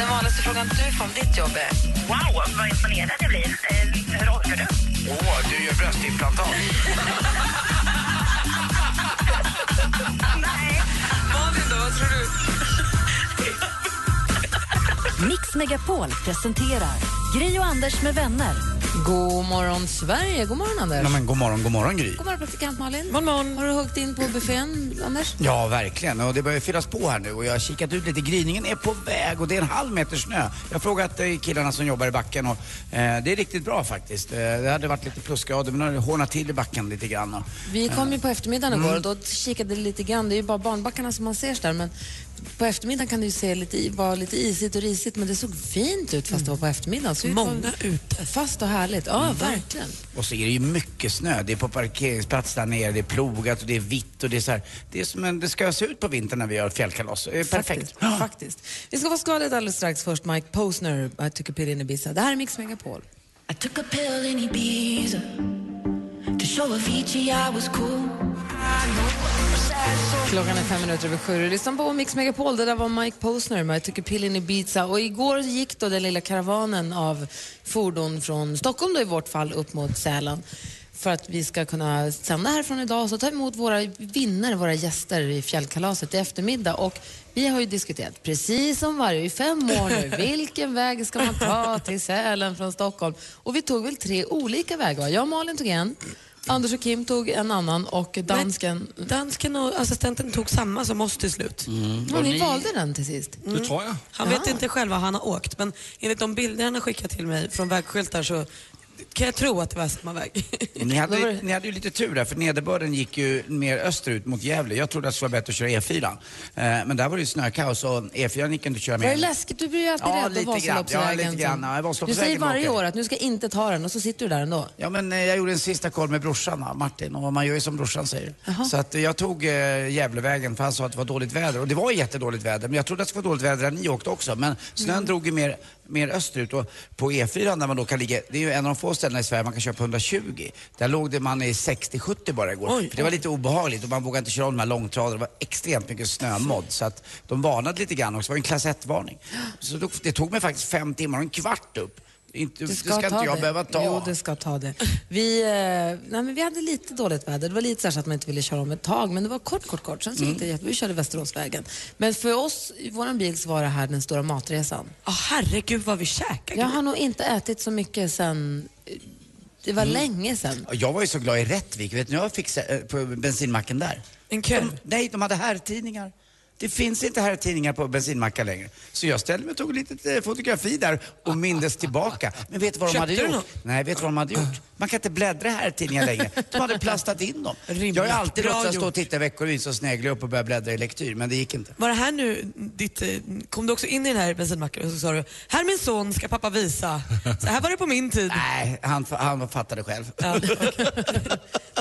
Den vanligaste frågan du får om ditt jobb är... Wow, vad imponerad jag blir. Eh, hur orkar du? Åh, du gör bröstimplantat. Malin då, vad tror du? Mix Megapol presenterar Gri och Anders med vänner. God morgon, Sverige. God morgon, Anders. Nej, men god morgon, god morgon Gry. God morgon, praktikant Malin. God morgon. Har du huggit in på buffén, Anders? Ja, verkligen. Och det börjar fyllas på här nu och jag har kikat ut lite. Gryningen är på väg och det är en halv meter snö. Jag har frågat eh, killarna som jobbar i backen och eh, det är riktigt bra faktiskt. Eh, det hade varit lite plusgrader men nu har det hårnat till i backen lite grann. Och, Vi kom ju på eftermiddagen igår och då kikade lite grann. Det är ju bara barnbackarna som man ser där, men på eftermiddagen kan det ju se lite, i- vara lite isigt och risigt, men det såg fint ut fast det var på eftermiddagen. Så Många ute. Fast och härligt. Ja, verkligen. och så är det ju mycket snö. Det är på parkeringsplats där nere, det är plogat och det är vitt och det är så här. Det är som en, det ska se ut på vintern när vi gör fjällkalas. Det är perfekt. Faktiskt. Faktiskt. Vi ska vara skvallret alldeles strax. Först Mike Posner, I took a pill in Ibiza. Det här är Mix Megapol. I took a pill in Ibiza to show Avicii I was cool. Klockan är fem minuter över sju. Du lyssnar på Mix Megapol. Det där var Mike Posner med I took a pill in Ibiza. Och igår gick då den lilla karavanen av fordon från Stockholm då i vårt fall upp mot Sälen för att vi ska kunna sända härifrån idag och så ta emot våra vinnare, våra gäster i fjällkalaset i eftermiddag. Och vi har ju diskuterat, precis som varje, i fem år nu, vilken väg ska man ta till Sälen från Stockholm? Och vi tog väl tre olika vägar. Jag och Malin tog en, Anders och Kim tog en annan och dansken... Dansken och assistenten tog samma som oss till slut. Ja, ni valde den till sist. Det tror jag. Han vet inte själv var han har åkt, men enligt de bilder han har skickat till mig från vägskyltar så kan jag tro att det var samma väg. Ni hade, ni hade ju lite tur där, för nederbörden gick ju mer österut mot Gävle. Jag trodde att det skulle vara bättre att köra E4. Eh, men där var det ju snökaos och E4 gick inte att köra Var det med. läskigt? Du blir ju alltid Ja, rädd lite av grann. Vasaloppsvägen. Ja, lite grann. Ja, du säger varje år att nu ska jag inte ta den och så sitter du där ändå. Ja, men eh, jag gjorde en sista koll med brorsan, va, Martin, och man gör ju som brorsan säger. Så att eh, jag tog eh, Gävlevägen för han sa att det var dåligt väder. Och det var jättedåligt väder, men jag trodde att det skulle vara dåligt väder där ni åkte också. Men snön Mm. drog ju mer, mer österut och på E4 där man då kan ligga, det är ju en av de få ställena i Sverige man kan köra på 120. Där låg det man i 60-70 bara igår. För det var lite obehagligt och man vågade inte köra om de här långtradarna. Det var extremt mycket snömodd. Så att de varnade lite grann också. Det var en klass 1-varning. Så det tog mig faktiskt fem timmar och en kvart upp. Inte, det ska, inte jag behöva ta. Jo, det ska ta det. Vi, eh, nej, men vi hade lite dåligt väder. Det var lite så att man inte ville köra om ett tag, men det var kort, kort, kort. Sen så Mm. gick det Vi körde Västeråsvägen. Men för oss, i vår bil, så var det här den stora matresan. Ja, herregud vad vi käkade. Jag har nog inte ätit så mycket sen... eh, Det var Mm. länge sen. Jag var ju så glad i Rättvik. Vet ni jag fick eh, på bensinmacken där? En kö? De, nej, de hade herrtidningar. Det finns inte herrtidningar på bensinmackar längre. Så jag ställde mig och tog ett litet eh, fotografi där och mindes tillbaka. Men vet du vad de Köpte hade gjort? Nej, vet du vad de hade gjort? Man kan inte bläddra i herrtidningar längre. De hade plastat in dem. Rimligt. Jag har alltid låtsats stå och titta veckovis och snegla upp och börja bläddra i lektyr, men det gick inte. Var det här nu ditt, eh, kom du också in i den här bensinmacken och så sa du, här min son ska pappa visa. Så här var det på min tid. Nej, han, han fattade själv.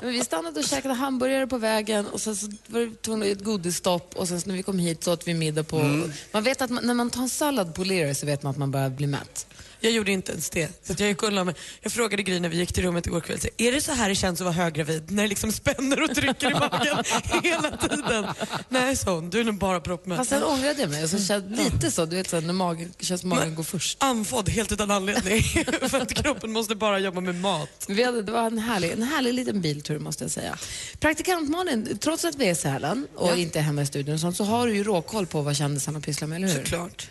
Men vi stannade och käkade hamburgare på vägen och sen så var det ett godisstopp och sen så när vi kom hit så åt vi middag på... Mm. Man vet att man, när man tar en sallad på Lear så vet man att man börjar bli mätt. Jag gjorde inte ens det. Så jag, gick och mig. jag frågade Gry när vi gick till rummet igår kväll, så, är det så här det känns att vara höggravid? När det liksom spänner och trycker i magen hela tiden? Nej, sa hon, du är nog bara proppmätt. Fast sen ångrade jag mig så kände lite så, du vet så när magen, känns magen går först. Andfådd helt utan anledning. För att kroppen måste bara jobba med mat. Vi hade, det var en härlig, en härlig liten biltur måste jag säga. Praktikant Malin, trots att vi är i Sälen och inte är hemma i studion och sånt, så har du ju råkoll på vad kändisarna pysslar med, eller hur? Såklart.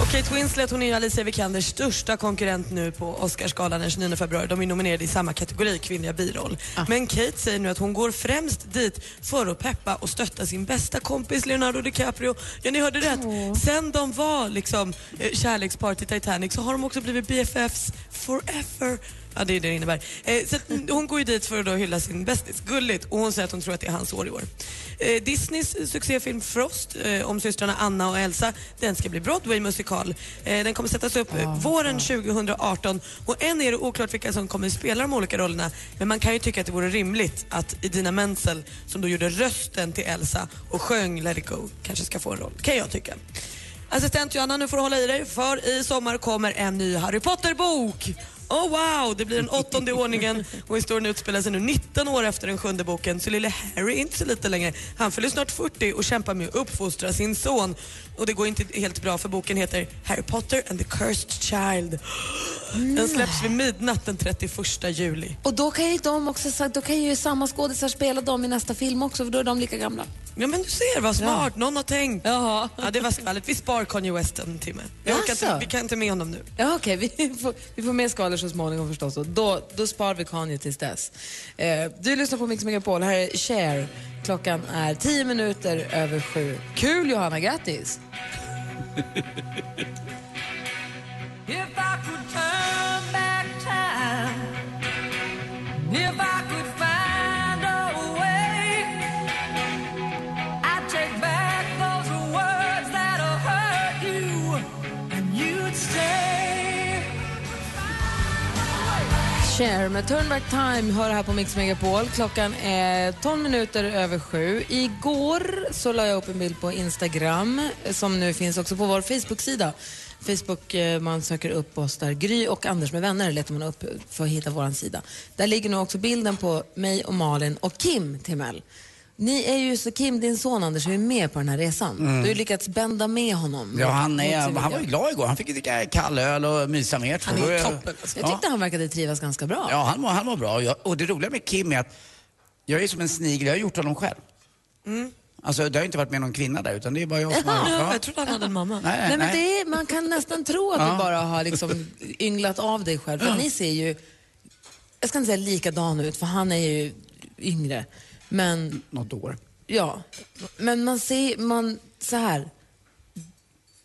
Och Kate Winslet hon är Alicia Vikanders största konkurrent nu på Oscarsgalan den 29 februari. De är nominerade i samma kategori, kvinnliga biroll. Men Kate säger nu att hon går främst dit för att peppa och stötta sin bästa kompis Leonardo DiCaprio. Ja, ni hörde rätt. Sen de var liksom eh, kärlekspar till Titanic så har de också blivit BFFs forever. Ja, det är det det innebär. Eh, så hon går ju dit för att då hylla sin bästis. Gulligt. Och hon säger att hon tror att det är hans år i år. Eh, Disneys succéfilm Frost eh, om systrarna Anna och Elsa, den ska bli Broadway-musik musikal. Eh, den kommer sättas upp eh, våren 2018 och än är det oklart vilka som kommer spela de olika rollerna. Men man kan ju tycka att det vore rimligt att Idina Menzel som då gjorde rösten till Elsa och sjöng Let it go kanske ska få en roll. Kan jag tycka. Assistent Johanna, nu får du hålla i dig för i sommar kommer en ny Harry Potter-bok. Oh wow, det blir den åttonde i ordningen och historien utspelar sig nu 19 år efter den sjunde boken. Så lille Harry är inte så lite längre. Han fyller snart 40 och kämpar med att uppfostra sin son. Och det går inte helt bra för boken heter Harry Potter and the Cursed Child. Den släpps vid midnatt den 31 juli. Och då kan ju de också, då kan ju samma skådisar spela dem i nästa film också för då är de lika gamla. Ja men du ser vad smart, någon har tänkt. Jaha. Ja det var skvallret. Vi spar Kanye West en timme. Vi, orkar inte, vi kan inte med honom nu. Ja, Okej, vi, får, vi får med skador så småningom förstås. Och då, då spar vi Kanye tills dess. Eh, du lyssnar på Mix Megapol. Här är Cher. Klockan är tio minuter över sju. Kul Johanna, grattis! If I could Cher med Turn Back Time hör här på Mix Megapol. Klockan är 12 minuter över sju. Igår så la jag upp en bild på Instagram som nu finns också på vår Facebook-sida. Facebook, eh, man söker upp oss där. Gry och Anders med vänner letar man upp för att hitta vår sida. Där ligger nu också bilden på mig och Malin och Kim Timell. Ni är ju så, Kim, din son Anders, är med på den här resan. Du har ju lyckats bända med honom. Ja, han, är, han var ju glad igår. Han fick ju dricka kall öl och mysa med. Han är ju toppen. Alltså. Jag tyckte han verkade trivas ganska bra. Ja, han mår, han bra. Och jag, och det roliga med Kim är att jag är som en snigel, jag har gjort honom själv. Alltså det har inte varit med någon kvinna där utan det är bara jag som har... Ja, Ja. jag trodde han hade en mamma. Nej, Nej, nej, men det är, man kan nästan tro att du bara har liksom ynglat av dig själv. För ni ser ju, jag ska inte säga likadan ut, för han är ju yngre. Men Något år. ja, men man ser, man, så här.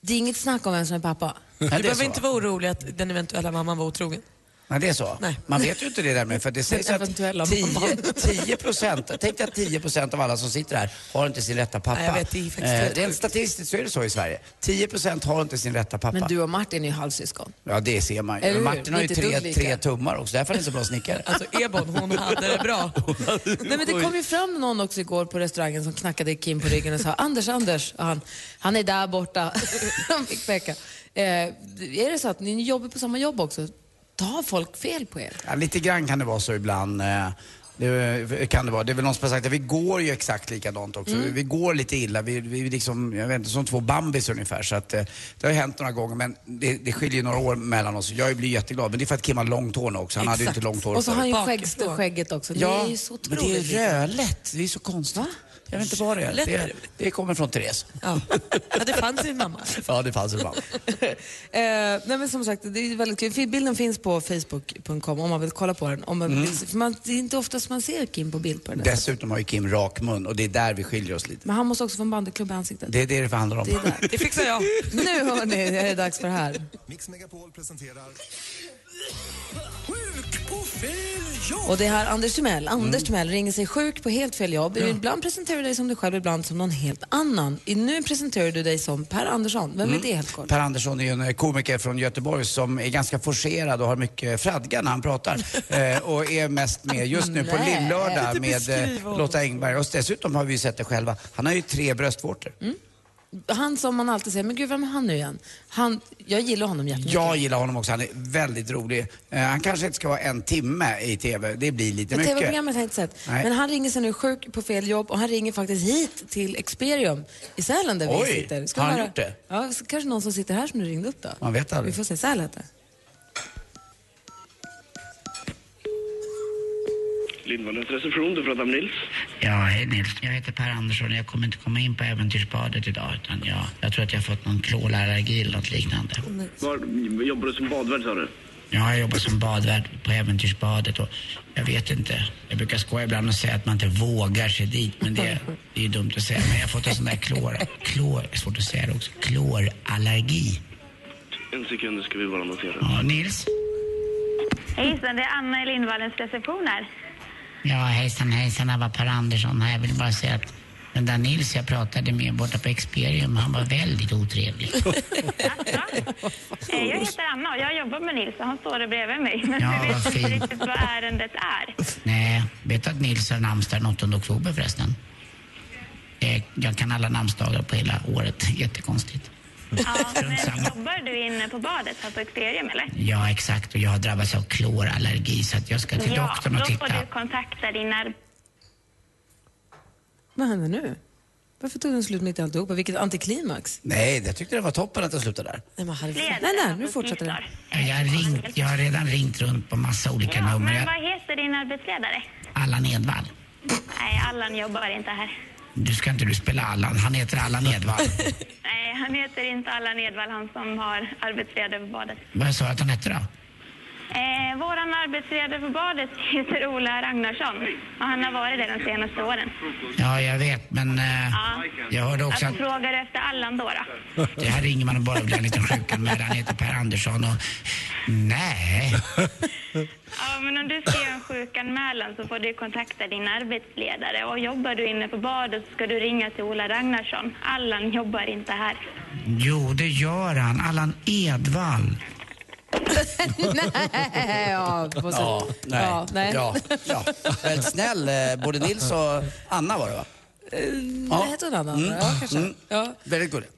Det är inget snack om vem som är pappa. Du det är behöver så. inte vara orolig att den eventuella mamman var otrogen. Nej, det är så. Nej. Man vet ju inte det där med för det sägs att eventuella 10, 10 procent, tänk dig att 10 procent av alla som sitter här har inte sin rätta pappa. Nej, jag vet, det är faktiskt eh, rent statistiskt så är det så i Sverige. 10 procent har inte sin rätta pappa. Men du och Martin är ju halvsyskon. Ja, det ser man ju. Martin har ju Inte tre, tre tummar också, därför är han så bra snickare. Alltså Ebon, hon hade det bra. Nej, men det kom ju fram någon också igår på restaurangen som knackade Kim på ryggen och sa Anders, Anders. Och han, han är där borta. han fick peka. Eh, är det så att ni jobbar på samma jobb också? Tar folk fel på er? Ja, lite grann kan det vara så ibland. eh, Det kan det vara. Det är väl någon som har sagt att vi går ju exakt likadant också. Mm. Vi går lite illa. Vi, vi liksom, jag vet inte, som två bambis ungefär. Så att, eh, det har hänt några gånger men det, det skiljer några år mellan oss. Jag blir jätteglad. Men det är för att Kim har långt hår nu också. Han hade ju inte långt hår Och så har han ju skäggst, skägget också. Det Ja, är ju så men det är otroligt rödlätt. Det är så konstigt. Jag vet inte vad det är. Det, det kommer från Therese. Ja. ja, det fanns sin mamma. Ja, det fanns ibland. eh, nej men som sagt, det är väldigt kul. Bilden finns på facebook.com om man vill kolla på den. Om man vill, för man, det är inte oftast man ser Kim på bild på den. Dessutom har ju Kim rak mun och det är där vi skiljer oss lite. Men han måste också få en bandyklubb i ansiktet. Det är det det handlar om. Det är där. Det fixar jag. Nu hörni, är det dags för det här. Mix Megapol presenterar Och det är här Anders Timell. Anders Mm. Timell ringer sig sjuk på helt fel jobb. Ibland presenterar du dig som dig själv, ibland som någon helt annan. Nu presenterar du dig som Per Andersson. Vem Mm. är det helt kort? Per Andersson är ju en komiker från Göteborg som är ganska forcerad och har mycket fradga när han pratar. eh, och är mest med just nu på. Lillördag med eh. Lotta Engberg. Och dessutom har vi ju sett det själva. Han har ju tre bröstvårtor. Han som man alltid säger, men gud vem är han nu igen? Han, jag gillar honom jättemycket. Jag gillar honom också. Han är väldigt rolig. Eh, han kanske inte ska vara en timme i TV. Det blir lite Ett mycket. tv-programmet har jag inte sett. Nej. Men han ringer sig nu sjuk på fel jobb och han ringer faktiskt hit till Experium i Sälen där Oj, vi sitter. har han höra- gjort det? Ja, kanske någon som sitter här som du ringde upp då. Man vet aldrig. Vi får se. Säl heter det. Lindvallens reception, du pratar med Nils. Ja, hej Nils. Jag heter Per Andersson och jag kommer inte komma in på äventyrsbadet idag utan jag, jag tror att jag har fått någon klålarallergi eller något liknande. Var jobbar du som badvärd sa du? Ja, jag jobbar som badvärd på äventyrsbadet och jag vet inte. Jag brukar skoja ibland och säga att man inte vågar sig dit men det, det är ju dumt att säga. Men jag har fått en sån där klor, klor, det är svårt att säga det också, klorallergi. En sekund, ska vi bara notera. Ja, Nils? Hejsan, det är Anna i Lindvallens reception här. Ja, hejsan hejsan, det var Per Andersson här. Jag vill bara säga att Den där Nils jag pratade med borta på Experium, han var väldigt otrevlig. Eh, Jag heter Anna och jag jobbar med Nils och han står där bredvid mig. Men Ja, jag vet vad inte fint. riktigt vad ärendet är. Nej, vet du att Nils har namnsdag den 8 oktober förresten? Eh, Jag kan alla namnsdagar på hela året. Jättekonstigt. Ja, men jobbar du inne på badet här på Experium eller? Ja, exakt. Och jag har drabbats av klorallergi så att jag ska till Ja, doktorn och då får titta. du kontakta din ar- Vad händer nu? Varför tog den slut mitt i alltihopa? Vilket antiklimax. Nej, jag tyckte det var toppen att det slutade där. Nej, men. Ledare nej, nej, nu fortsätter det. Ja, Jag har, ringt, jag har redan ringt runt på massa olika Ja, nummer. men vad heter din arbetsledare? Allan Edwall. Nej, Allan jobbar inte här. Du ska inte du spela Allan. Han heter Allan Edwall. Han heter inte Allan Edwall, han som har arbetsledare på badet. Vad sa du att han hette då? Eh, våran arbetsledare på badet heter Ola Ragnarsson och han har varit det de senaste åren. Ja, jag vet, men eh, Ja. jag hörde också Jag att frågar efter Allan då. då. det här ringer man och bara blir en liten sjukanmälan. Han heter Per Andersson och... Nej. Ja, men om du skriver en sjukanmälan så får du kontakta din arbetsledare och jobbar du inne på badet så ska du ringa till Ola Ragnarsson. Allan jobbar inte här. Jo, det gör han. Allan Edwall. Nej, ja, på så- Ja, nej. Ja, nej. Ja, ja. Väldigt snäll. eh, Både Nils och Anna var det va? Ja. Hette hon Anna? Mm. Ja, kanske. Mm. Ja, Väldigt gullig.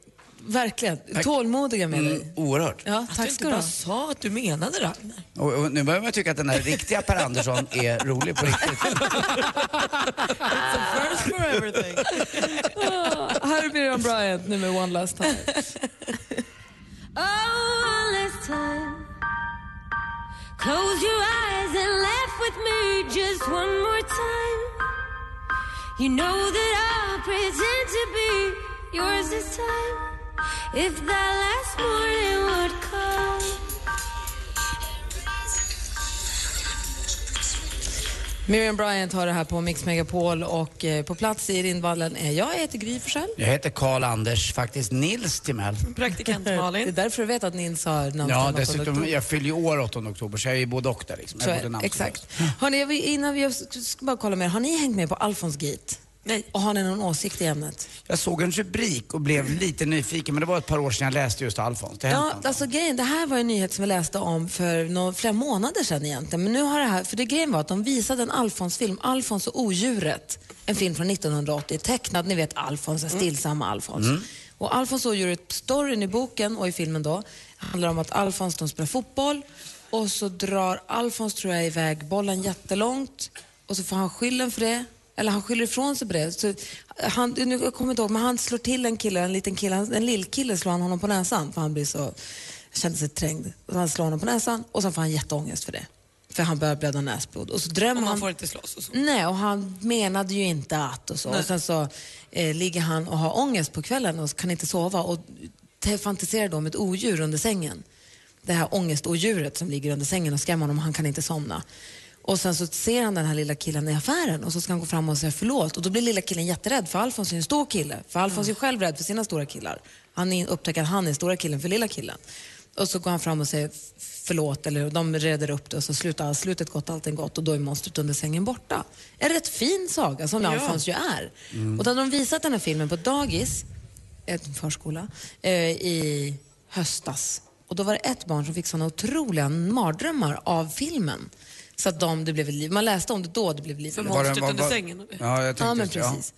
verkligen. Tack. Tålmodiga med dig. Mm, oerhört. Ja, Att du tack inte ska du bara ha. sa att du menade Ragnar. Och, och nu börjar man tycka att den här riktiga Per Andersson är rolig på riktigt. First for everything. Ah, Här är Miriam Bryant nu med One Last Time. Oh, one last time. Close your eyes and laugh with me just one more time. You know that I'll pretend to be yours this time. If that last morning would come. Miriam Bryant har det här på Mix Megapol och eh, på plats i Rindvallen är jag, jag heter Gry Forssell. Jag heter Karl Anders, faktiskt Nils Timell. Praktikant Det är Malin. därför du vet att Nils har namnsdag Ja, den 8 dessutom, jag fyller ju år 8 oktober så jag är ju både och där liksom. Så exakt. Hörrni, jag vill, innan vi jag ska bara kolla med er. Har ni hängt med på Alfons Gate? Nej. Och har ni någon åsikt i ämnet? Jag såg en rubrik och blev lite nyfiken men det var ett par år sedan jag läste just Alfons. Det Ja, alltså grejen, det här var en nyhet som vi läste om för några, flera månader sedan egentligen. Men nu har det här, för det grejen var att de visade en Alfons-film, Alfons och odjuret. En film från 1980, tecknad, ni vet Alfons, den stillsamma Alfons. Och Alfons och odjuret, storyn i boken och i filmen då, handlar om att Alfons de spelar fotboll och så drar Alfons, tror jag, iväg bollen jättelångt och så får han skylden för det. Eller han skyller ifrån sig på det. Så han, nu jag kommer inte ihåg, men han slår till en kille, en liten kille, en lillkille slår han honom på näsan för han blir så, kände sig trängd. Och han slår honom på näsan och sen får han jätteångest för det. För han börjar blöda näsblod. Och så drömmer Och han... får inte slåss och så. Nej, och han menade ju inte att och så. Och sen så eh, ligger han och har ångest på kvällen och kan inte sova och fantiserar då om ett odjur under sängen. Det här ångestodjuret som ligger under sängen och skrämmer honom och han kan inte somna. Och sen så ser han den här lilla killen i affären och så ska han gå fram och säga förlåt. Och då blir lilla killen jätterädd för Alfons är en stor kille. För Alfons är själv rädd för sina stora killar. Han upptäcker att han är stora killen för lilla killen. Och så går han fram och säger förlåt eller de reder upp det och så slutar slutet gott, allting gott och då är monstret under sängen borta. En rätt fin saga som Ja. Alfons ju är. Och då hade de visat den här filmen på ett dagis, en förskola, eh, i höstas. Och då var det ett barn som fick såna otroliga mardrömmar av filmen. Så att de, det blev liv. Man läste om det då, det blev liv. För monstret under var- sängen. Ja, jag tänkte Ja, men det, ja. precis.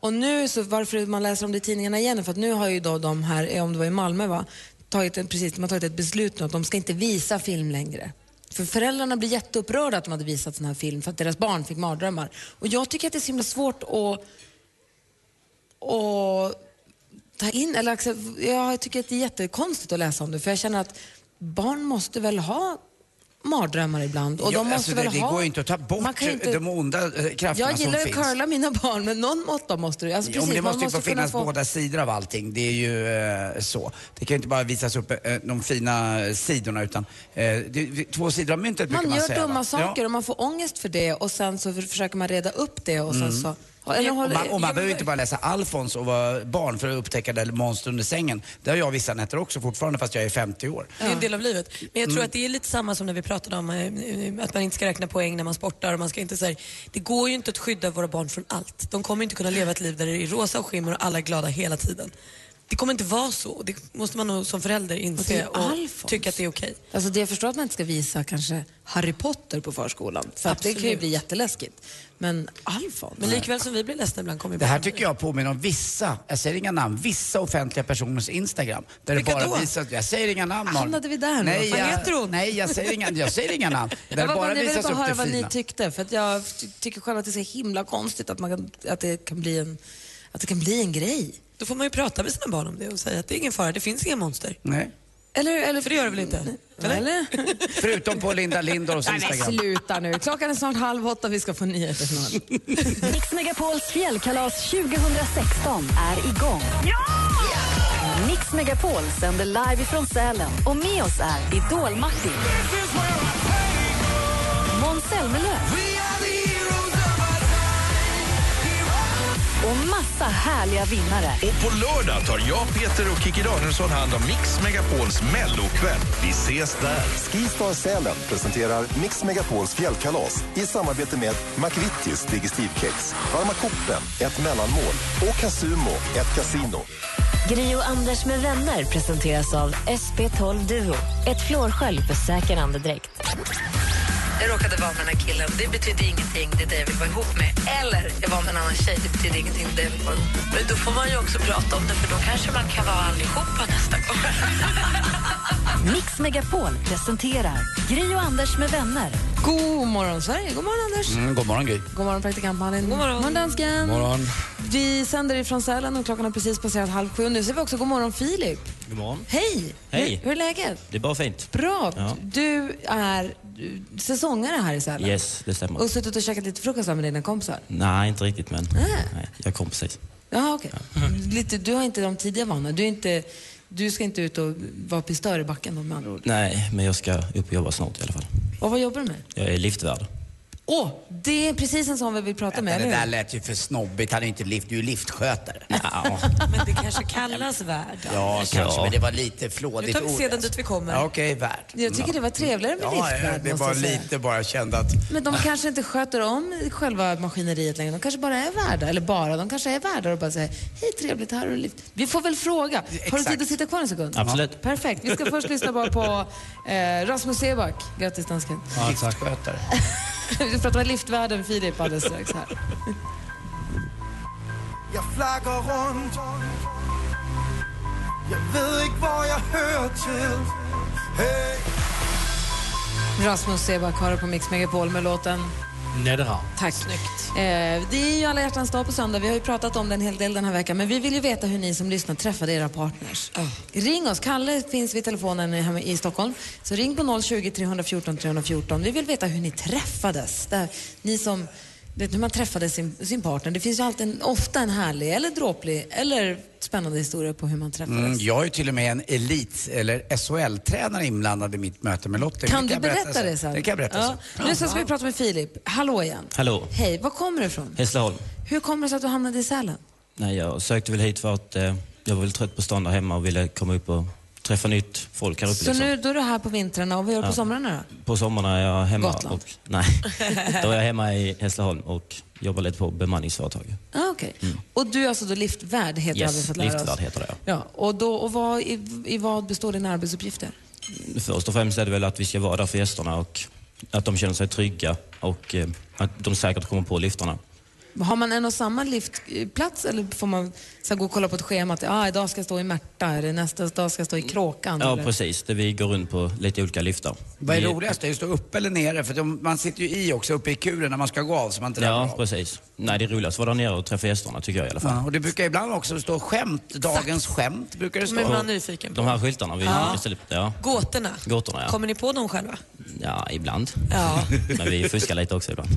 Och nu, så varför man läser om det i tidningarna igen, för att nu har ju då de här, eh, om det var i Malmö va, tagit, en, precis, de har tagit ett beslut nu att de ska inte visa film längre. För föräldrarna blir jätteupprörda att de hade visat sån här film för att deras barn fick mardrömmar. Och jag tycker att det är så himla svårt att, att ta in, eller accept- jag tycker att det är jättekonstigt att läsa om det för jag känner att barn måste väl ha mardrömmar ibland. Och Ja, de måste alltså, väl det, det ha... går ju inte att ta Man bort kan inte- de onda eh, krafterna Jag gillar som att finns. curla mina barn, men någon måtta måste det alltså, Jo, men precis, det man måste ju få finnas båda sidor av allting. Det är ju eh, så. Det kan ju inte bara visas upp eh, de fina sidorna utan eh, det, det, två sidor av myntet brukar Man man gör säga. dumma va? saker Ja. och man får ångest för det och sen så för- försöker man reda upp det och sen Mm. så Eller Och man, och man behöver inte bara läsa Alfons och vara barn för att upptäcka det monster under sängen. Det har jag vissa nätter också fortfarande fast jag är 50 år. Det är en del av livet. Men jag tror Mm. att det är lite samma som när vi pratade om eh, att man inte ska räkna poäng när man sportar. Och man ska inte, så här, det går ju inte att skydda våra barn från allt. De kommer inte kunna leva ett liv där det är rosa och skimmer och alla är glada hela tiden. Det kommer inte vara så. Det måste man nog som förälder Och det inse och Alfons. tycka att det är okej. Alltså det jag förstår att man inte ska visa kanske Harry Potter på förskolan. För att det kan ju bli jätteläskigt. Men Alfons? Men likväl som vi blir ledsna ibland kommer Det här tycker jag påminner om vissa, jag säger inga namn, vissa offentliga personers Instagram. Där Vilka det bara då? visas, jag säger inga namn. Malin. Hamnade vi där nu? Nej, Vad jag, heter hon? Nej, jag säger inga, jag säger inga namn. Där Jag, det bara, bara jag ville visas bara upp höra det vad ni fina. tyckte. För att jag ty- tycker själv att det är så himla konstigt att, man kan, att, det kan bli en, att det kan bli en grej. Då får man ju prata med sina barn om det och säga att det är ingen fara, det finns inga monster. Nej. Eller, eller, För det gör det väl inte? Eller? eller? Förutom på Linda Lindorffs Nej, Instagram. sluta nu. Klockan är snart halv åtta, vi ska få nyheter snart. Mix Megapols fjällkalas 2016 är igång. Mix Megapol sänder live ifrån Sälen och med oss är Idol-Martin. Måns Zelmerlöw. Och massa härliga vinnare. Och på lördag tar jag, Peter och Kikki Danielsson hand om Mix Megapols mellokväll. Vi ses där. Skistar Sälen presenterar Mix Megapols fjällkalas i samarbete med McVittys Digestivkex, Varma koppen, ett mellanmål och Casumo, ett kasino. Gri och Anders med vänner presenteras av SP12 Duo. Ett flårskölj för säker andedräkt. Jag råkade vara med den här killen. Det betyder ingenting, det är det jag vill vara ihop med. Eller jag var med en annan tjej, det betyder ingenting, det är det jag vill vara ihop med. Men då får man ju också prata om det, för då kanske man kan vara allihopa nästa gång. Mix Megapol presenterar Gri och Anders med vänner. God morgon, Sverige. God morgon, Anders. Mm, god morgon Gry. God morgon, praktikant Malin. God morgon, morgon dansken. Morgon. Vi sänder ifrån Sälen och klockan har precis passerat halv sju. Nu säger vi också god morgon, Filip. God morgon. Hej! Hej. Hur, hur är läget? Det är bara fint. Bra. Ja. Du är säsongare här i Sälen. Yes, det stämmer. Och suttit och käkat lite frukost med dina kompisar. Nej, inte riktigt men nej, jag kom precis. Ja, okej. Du har inte de tidiga vanorna. Du, är inte, du ska inte ut och vara pistör i backen med andra ord. Nej, men jag ska upp och jobba snart i alla fall. Och vad jobbar du med? Jag är liftvärd. Åh, det är precis en sån vi vill prata med, Men det där lät ju för snobbigt. Han är ju inte lift, du är ju liftskötare. Ja, Men det kanske kallas värd. ja kanske, men det var lite Nu flådigt tar vi sedan dit vi kommer. Ja, Okej, värd. Jag tycker det var trevligare med Ja, liftvärd, det var lite bara jag kände att... Men de kanske inte sköter om själva maskineriet längre. De kanske bara är värda, eller bara, de kanske är värda och bara säger hej trevligt, här har du lift. Vi får väl fråga. Har du Exakt. tid att sitta kvar en sekund? Absolut. Perfekt. Vi ska först lyssna bara på eh, Rasmus Seback. Grattis dansken. Liftskötare. Vi pratar med liftvärden Filip alldeles strax här. Jeg flakker rundt Jeg ved ikke, hvor jeg hører til Hey. Rasmus Seback har på Mix Megapol med låten Nedra. Tack. Eh, det är ju alla hjärtans dag på söndag. Vi har ju pratat om det en hel del den här veckan. Men vi vill ju veta hur ni som lyssnar träffade era partners. Ring oss. Kalle finns vid telefonen hemma i Stockholm. Så ring på 020 314 314. Vi vill veta hur ni träffades. Där, ni som vet hur man träffade sin, sin partner. Det finns ju alltid en, ofta en härlig eller dråplig eller spännande historia på hur man träffades. Mm, jag är ju till och med en elit eller SHL-tränare inblandad i mitt möte med Lotte. Kan Det du berätta sen. det sen? Det kan jag berätta ja. sen. Nu ska vi prata med Filip. Hallå igen. Hallå, Hej, var kommer du ifrån? Hässleholm. Hur kommer det sig att du hamnade i Sälen? Nej, jag sökte väl hit för att eh, jag var väl trött på stan där hemma och ville komma upp och träffa nytt folk här uppe. Så liksom. nu då är du här på vintrarna och vad gör du Ja. på somrarna då? På sommarna är jag hemma. Gotland. Och, nej, då är jag hemma i Hässleholm och jobbar lite på bemanningsföretag. Ah, okej. Och du är alltså då liftvärd, heter det, vi Yes, fått lära liftvärd oss. heter det. Ja, och, då, och vad, i, i vad består dina arbetsuppgifter? Först och främst är det väl att vi ska vara där för gästerna och att de känner sig trygga och eh, att de säkert kommer på liftarna. Har man en och samma liftplats eller får man så gå och kolla på ett schema att ah, idag ska jag stå i Märta eller nästa dag ska jag stå i Kråkan? Ja, eller? precis. Det vi går runt på lite olika liftar. Vad är roligast? Är att stå upp eller nere? För de, man sitter ju i också, uppe i kuren när man ska gå av så man inte Ja, av. precis. Nej, det är roligast att vara där nere och träffa gästerna tycker jag i alla fall. Ja, och det brukar ibland också stå skämt, dagens skämt brukar det stå. Men man är nyfiken på. De här skyltarna vi Ja. istället, ja. Gåtorna. Gåtorna, ja. Kommer ni på dem själva? Ja, ibland. Ja. Men vi fuskar lite också ibland.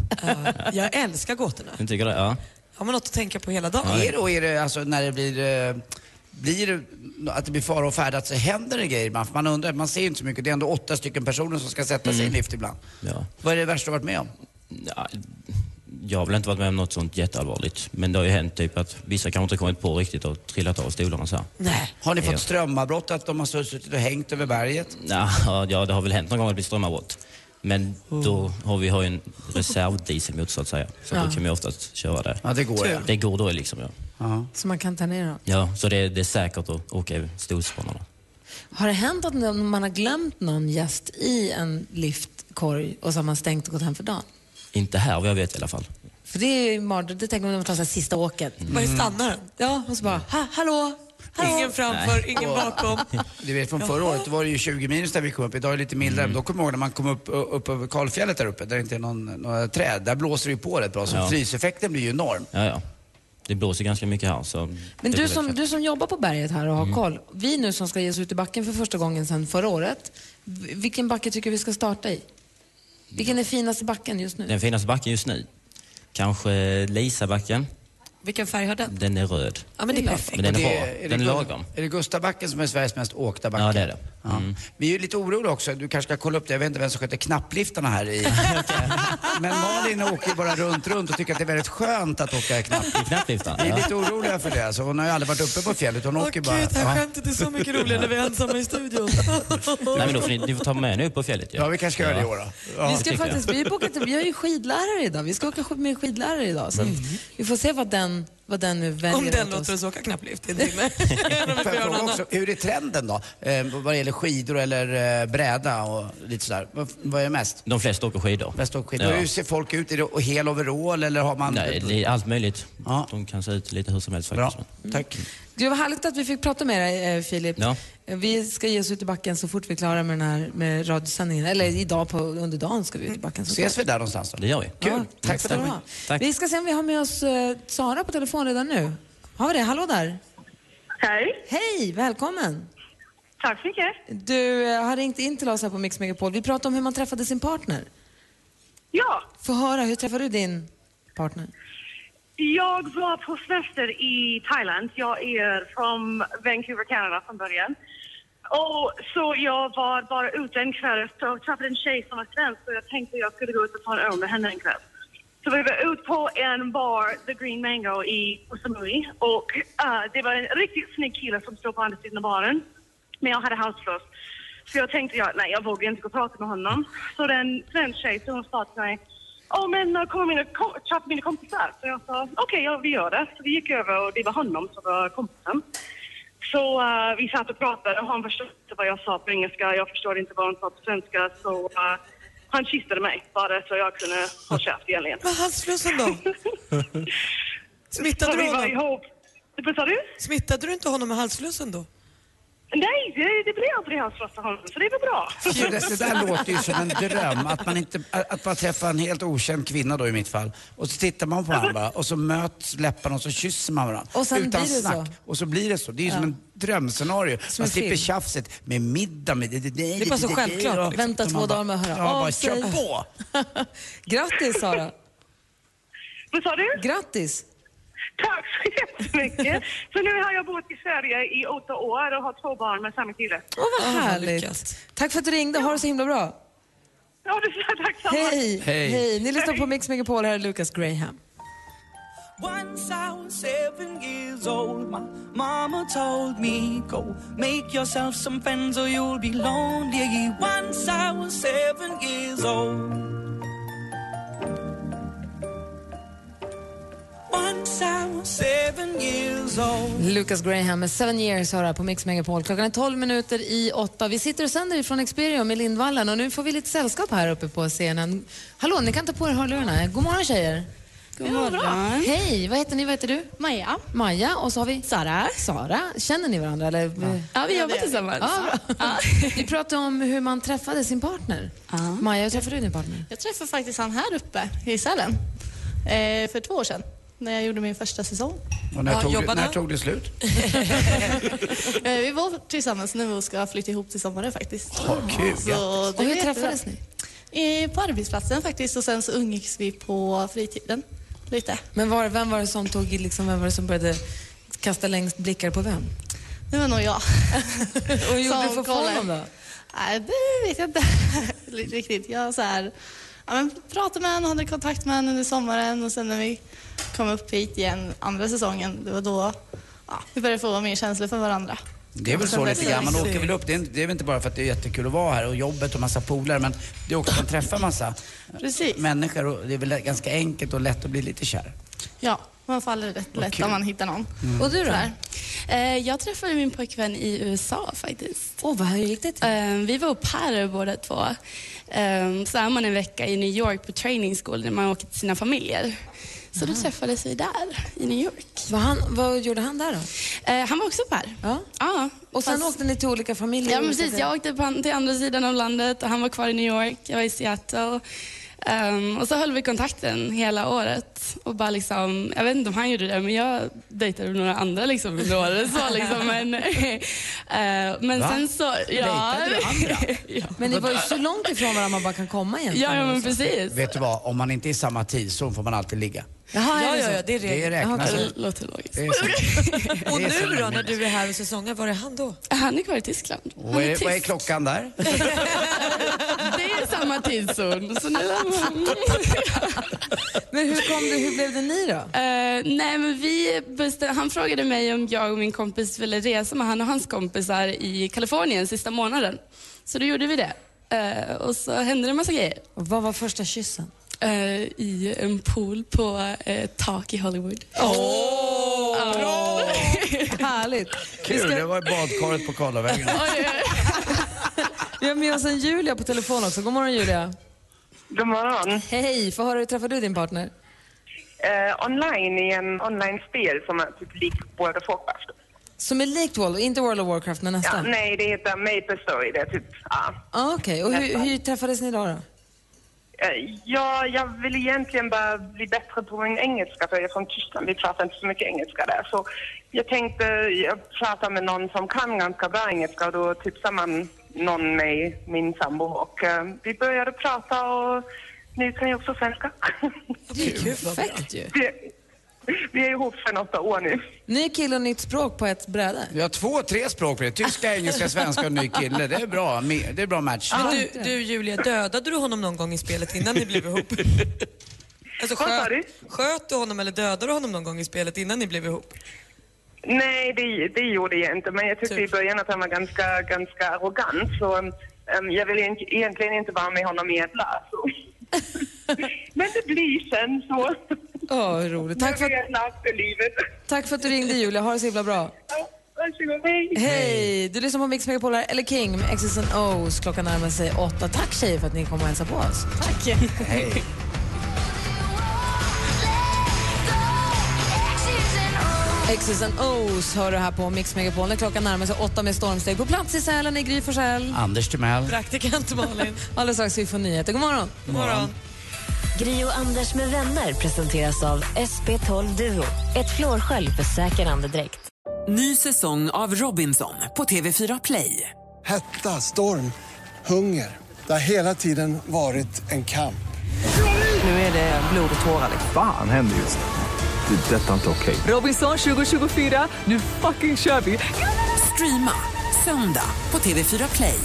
Jag älskar gåtorna. Ni tycker det? Ja. Har man något att tänka på hela dagen? Är det, och är det alltså när det blir, eh, blir att det blir fara och färde, att så händer det grejer? Man, för man undrar, man ser ju inte så mycket. Det är ändå åtta stycken personer som ska sätta sig i en Mm. lift ibland. Ja. Vad är det värsta du har varit med om? Ja, jag har väl inte varit med om något sånt jätteallvarligt. Men det har ju hänt typ att vissa kanske inte kommit på riktigt och trillat av stolarna så här. Nej. Har ni Ja. fått strömavbrott, att de har suttit och hängt över berget? Ja, ja, det har väl hänt någon gång att det blir strömavbrott. Men då har vi har ju en reservdieselmotor så att säga. Så Ja. då kan vi oftast köra det. Ja, det går, ja. Det går då liksom, ja. Så man kan ta ner dem. Ja, så det, det är säkert att åka i stolspanarna. Har det hänt att man har glömt någon gäst i en liftkorg och så har man stängt och gått hem för dagen? Inte här vad jag vet i alla fall. För det är ju mardröm. Det tänker man när man tar så här sista åket. Var är stannaren? Ja, och så bara, ha, hallå? hallå? Ingen framför, ingen bakom. Du vet från förra året, då var det ju 20 minus där vi kom upp. Idag är det lite mildare. Mm. Då kommer jag ihåg när man kom upp, upp över kalfjället där uppe, där det inte är någon, några träd. Där blåser det ju på rätt bra, så Ja. fryseffekten blir ju enorm. Ja, ja. Det blåser ganska mycket här. Så Men du som, du som jobbar på berget här och har Mm. koll. Vi nu som ska ge oss ut i backen för första gången sedan förra året. Vilken backe tycker vi ska starta i? Vilken är finaste backen just nu? Den finaste backen just nu? Kanske Lisabacken. Vilken färg har den? Den är röd. Ja, men det är perfekt. Men den är bra. det- det Den är lagom. Är det Gustavbacken som är Sveriges mest åkta backe? Ja, det är det. Ja. Mm. Vi är ju lite oroliga också. Du kanske ska kolla upp det. Jag vet inte vem som sköter knappliftarna här i. Men Malin åker ju bara runt, runt och tycker att det är väldigt skönt att åka knapplift. Knappliftarna? Vi är ja. lite oroliga för det. Så hon har ju aldrig varit uppe på fjället. Hon Åh åker gud, bara... det här Ja. skämtet är så mycket roligare när vi är ensamma i studion. Nej, men då får ni, ni får ta med henne upp på fjället. Ja, vi kanske ska göra det i år då. Ja. Vi, ska faktiskt, vi, är bokat, vi har ju skidlärare idag. Vi ska åka med skidlärare idag. Så Vi får se vad den, vad den nu väljer Om den åt låter oss. åka knapplift i en timme. Hur är trenden då? Eh, vad det gäller skidor eller eh, bräda och lite sådär. Vad, vad är mest? De flesta åker skidor. Mest åker skidor. Ja. Hur ser folk ut? Är det och hel overall eller har man... Nej, det är allt möjligt. Ja. De kan se ut lite hur som helst Bra, faktiskt. tack. Det var härligt att vi fick prata med dig, eh, Filip. Ja. Eh, Vi ska ge oss ut i backen så fort vi är klara med den här med radiosändningen. Eller idag på, under dagen ska vi ut i backen. såklart. Ses vi där någonstans då? Det gör vi. Kul. Ja, Tack för det. du. Vi ska se om vi har med oss eh, Sara på telefon redan nu. Har vi det? Hallå där. Hej. Hej, välkommen. Tack så mycket. Du eh, har ringt in till oss här på Mix Megapol. Vi pratade om hur man träffade sin partner. Ja, Få höra, hur träffade du din partner? Jag var på semester i Thailand. Jag är från Vancouver, Kanada från början. Och så jag var bara ute en kväll och träffade en tjej som var svensk och jag tänkte jag skulle gå ut och ta en öl med henne en kväll. Så vi var ute på en bar, The Green Mango i Osamui Samui och uh, det var en riktigt snygg kille som stod på andra sidan av baren. Men jag hade halsfluss. Så jag tänkte, jag, nej jag vågar inte gå och prata med honom. Så den svensk tjej så hon sa till mig, Åh men uh, kommer mina, kom, mina kompisar? Så jag sa, okej ja vi gör det. Så vi gick över och det var honom som var kompisen. Så eh, vi satt och pratade och han förstod inte vad jag sa på engelska. Jag förstod inte vad han sa på svenska. Så eh, han kysste mig bara så jag kunde hålla käft egentligen. Vad halsflussen då? Smittade Så du var honom? ihop. Vad sa du? Smittade du inte honom med halsflussen då? Nej, det, det blev aldrig halsfluss för honom, så det var bra. Alltså, det, det där låter ju som en dröm, att man, inte, att man träffar en helt okänd kvinna då i mitt fall. Och så tittar man på varandra och så möts läpparna och så kysser man varandra. Och sen utan blir det snack. så. Och så blir det så. Det är ju som Ja. en drömscenario. Som man slipper film. tjafset med middag. Med det, det, det, är bara så självklart. Vänta Så två dagar med att höra ja, av bara sig. kör på. Grattis Sara. Vad sa du? Grattis. Tack så jättemycket. Så nu har jag bott i Sverige i åtta år och har två barn med samma kille. Åh, vad härligt. Tack för att du ringde. Ha det så himla bra. Ja, det är tack samma. Hej. Hej. Ni lyssnar på Mix Megapol. Här är Lucas Graham. Once I was seven years old, my mama told me, Go make yourself some friends or you'll be lonely. Once I was seven years old. Lucas Graham med Seven Years har här på Mix Megapol. Klockan är 12 minuter i åtta. Vi sitter och sänder ifrån Experium i Lindvallen och nu får vi lite sällskap här uppe på scenen. Hallå, ni kan ta på er hörlurarna. God morgon tjejer. God morgon. Hej, vad heter ni? Vad heter du? Maja. Maja och så har vi Sara. Sara. Känner ni varandra? Eller? Ja, vi jobbar tillsammans. Ja. Vi pratade om hur man träffade sin partner. Maja, hur träffade du din partner? Jag träffade faktiskt han här uppe i Sälen eh, för två år sedan när jag gjorde min första säsong. Och när, Ja, tog, det- jobbade. när tog det slut? Eh, vi var tillsammans nu och ska flytta ihop till sommaren faktiskt. Ja, kul. Så Och hur träffades ni? På arbetsplatsen faktiskt och sen så umgicks vi på fritiden lite. Men var, vem var det som tog, liksom, vem var det som började kasta längst blickar på vem? Det var nog jag. Och gjorde du för honom då? Nej, det vet jag inte riktigt. Jag så här, ja, men pratade med henne hade kontakt med henne under sommaren och sen när vi kom upp hit igen andra säsongen, det var då ja, vi började få mer känslor för varandra. Det är väl så lite grann. Man åker väl upp. Det är, det är väl inte bara för att det är jättekul att vara här och jobbet och massa polare men det är också att man träffar massa människor och det är väl ganska enkelt och lätt att bli lite kär. Ja, man faller rätt lätt om man hittar någon. Mm. Och du då? Eh, Jag träffade min pojkvän i USA faktiskt. Åh, vad gick det till? Eh, Vi var au pairer båda två. Eh, Så är man en vecka i New York på training school när man åker till sina familjer. Så då träffades vi där, i New York. Vad, han, vad gjorde han där då? Eh, han var också au pair. Ja. ja Och sen fast- åkte ni till olika familjer? Ja, precis. Jag åkte på, till andra sidan av landet och han var kvar i New York. Jag var i Seattle. Ehm, och så höll vi kontakten hela året. Och bara liksom, jag vet inte om han gjorde det, men jag dejtade några andra liksom under året. Så liksom, men eh, men Va? sen så... Ja. Dejtade du andra? ja. Men det var ju så långt ifrån varandra man bara kan komma egentligen. Ja, ja, men precis. Vet du vad, om man inte är i samma tidszon får man alltid ligga. Jaha, Ja, ja, ja, det är regel. Det räknas. Det låter logiskt. Det är så. Och nu då, när du är här och säsongar, var är han då? Han är kvar i Tyskland. Och Han är är, vad är klockan där? Det är samma tidszon. Så nu Men hur, kom det, hur blev det ni då? Eh, nej, men vi bestäm- han frågade mig om jag och min kompis ville resa med han och hans kompisar i Kalifornien sista månaden. Så då gjorde vi det. Eh, och så hände det en massa grejer. Och vad var första kyssen? Eh, I en pool på eh, ett tak i Hollywood. Åh, bra! Härligt. Kul, det var i badkaret på Karlavägen. Vi har med oss en Julia på telefon också. God morgon Julia. God morgon. Hej, få höra hur träffade du din partner? Eh, online i en online-spel som är typ likt World of Warcraft. Som är likt World, inte World of Warcraft men Ja, nästan? nej, det heter Maple Story. Det är typ, ja. Ah, Okej, och hur, hur träffades ni då? då? Eh, Ja, jag vill egentligen bara bli bättre på min engelska för jag är från Tyskland. Vi pratar inte så mycket engelska där. Så jag tänkte, jag pratar med någon som kan ganska bra engelska och då tipsar man någon med min sambo och eh, vi började prata och nu kan jag också svenska. Perfekt ju. vi, är ihop för åtta år nu. Ny kille och nytt språk på ett bräde. Vi har två, tre språk på det. Tyska, engelska, svenska och ny kille. Det är bra. Det är bra match. Men du, du Julia, dödade du honom någon gång i spelet innan ni blev ihop? Alltså, sköt, sköt du honom eller dödade du honom någon gång i spelet innan ni blev ihop? Nej, det, det gjorde jag inte. Men jag tyckte i början att han var ganska, ganska arrogant. Så um, jag ville egent- egentligen inte vara med honom i ett lag. Men det blir sen så. Åh, hur roligt. Tack för, livet. tack för att du ringde Julia. Ha det så himla bra. Varsågod, hej. Hej! Du lyssnar på Mix Megapol här, eller King med X's and O's. Klockan närmar sig åtta. Tack tjejer för att ni kom och hälsade på oss. Tack. Hej. X's and O's hör du här på Mix Megapol när klockan närmar sig åtta med stormsteg. På plats i Sälen i Gry Forssell. Anders Timell. Praktikant Malin. Alldeles strax ska vi få nyheter. God morgon. God morgon. Gri och Anders med vänner presenteras av SP12 Duo. Ett flårskölj för säker andedräkt. Ny säsong av Robinson på TV4 Play. Hetta, storm, hunger. Det har hela tiden varit en kamp. Nu är det blod och tårar. liksom. Fan händer just nu. Det. är Detta är inte okej. Robinson 2024, nu fucking kör vi! Streama söndag på TV4 Play.